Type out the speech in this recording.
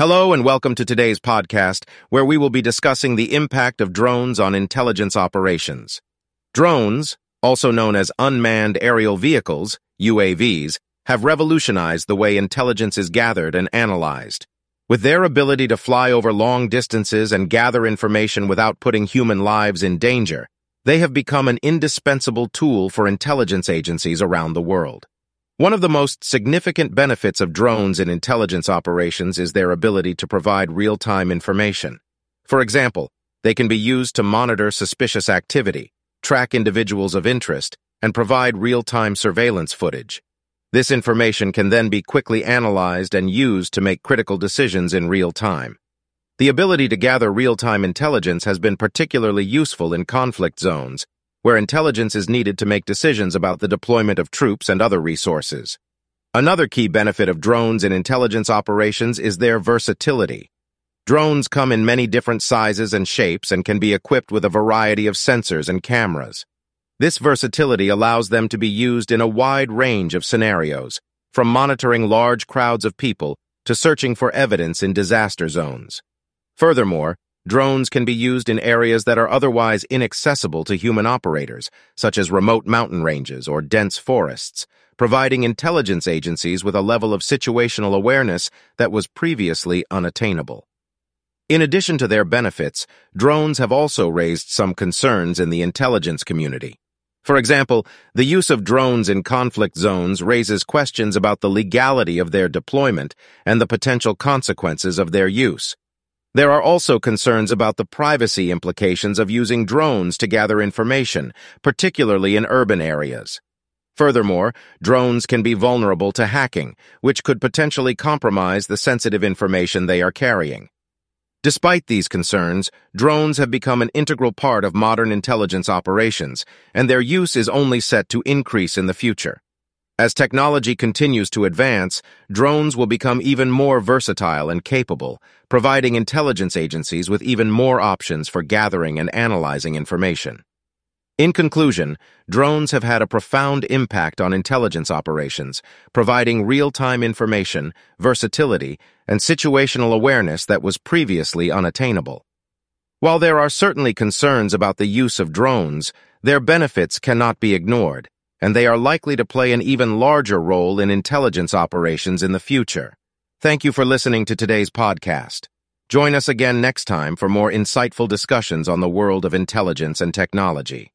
Hello and welcome to today's podcast, where we will be discussing the impact of drones on intelligence operations. Drones, also known as unmanned aerial vehicles, UAVs, have revolutionized the way intelligence is gathered and analyzed. With their ability to fly over long distances and gather information without putting human lives in danger, they have become an indispensable tool for intelligence agencies around the world. One of the most significant benefits of drones in intelligence operations is their ability to provide real-time information. For example, they can be used to monitor suspicious activity, track individuals of interest, and provide real-time surveillance footage. This information can then be quickly analyzed and used to make critical decisions in real time. The ability to gather real-time intelligence has been particularly useful in conflict zones, where intelligence is needed to make decisions about the deployment of troops and other resources. Another key benefit of drones in intelligence operations is their versatility. Drones come in many different sizes and shapes and can be equipped with a variety of sensors and cameras. This versatility allows them to be used in a wide range of scenarios, from monitoring large crowds of people to searching for evidence in disaster zones. Furthermore, Drones can be used in areas that are otherwise inaccessible to human operators, such as remote mountain ranges or dense forests, providing intelligence agencies with a level of situational awareness that was previously unattainable. In addition to their benefits, drones have also raised some concerns in the intelligence community. For example, the use of drones in conflict zones raises questions about the legality of their deployment and the potential consequences of their use. There are also concerns about the privacy implications of using drones to gather information, particularly in urban areas. Furthermore, drones can be vulnerable to hacking, which could potentially compromise the sensitive information they are carrying. Despite these concerns, drones have become an integral part of modern intelligence operations, and their use is only set to increase in the future. As technology continues to advance, drones will become even more versatile and capable, providing intelligence agencies with even more options for gathering and analyzing information. In conclusion, drones have had a profound impact on intelligence operations, providing real-time information, versatility, and situational awareness that was previously unattainable. While there are certainly concerns about the use of drones, their benefits cannot be ignored and they are likely to play an even larger role in intelligence operations in the future. Thank you for listening to today's podcast. Join us again next time for more insightful discussions on the world of intelligence and technology.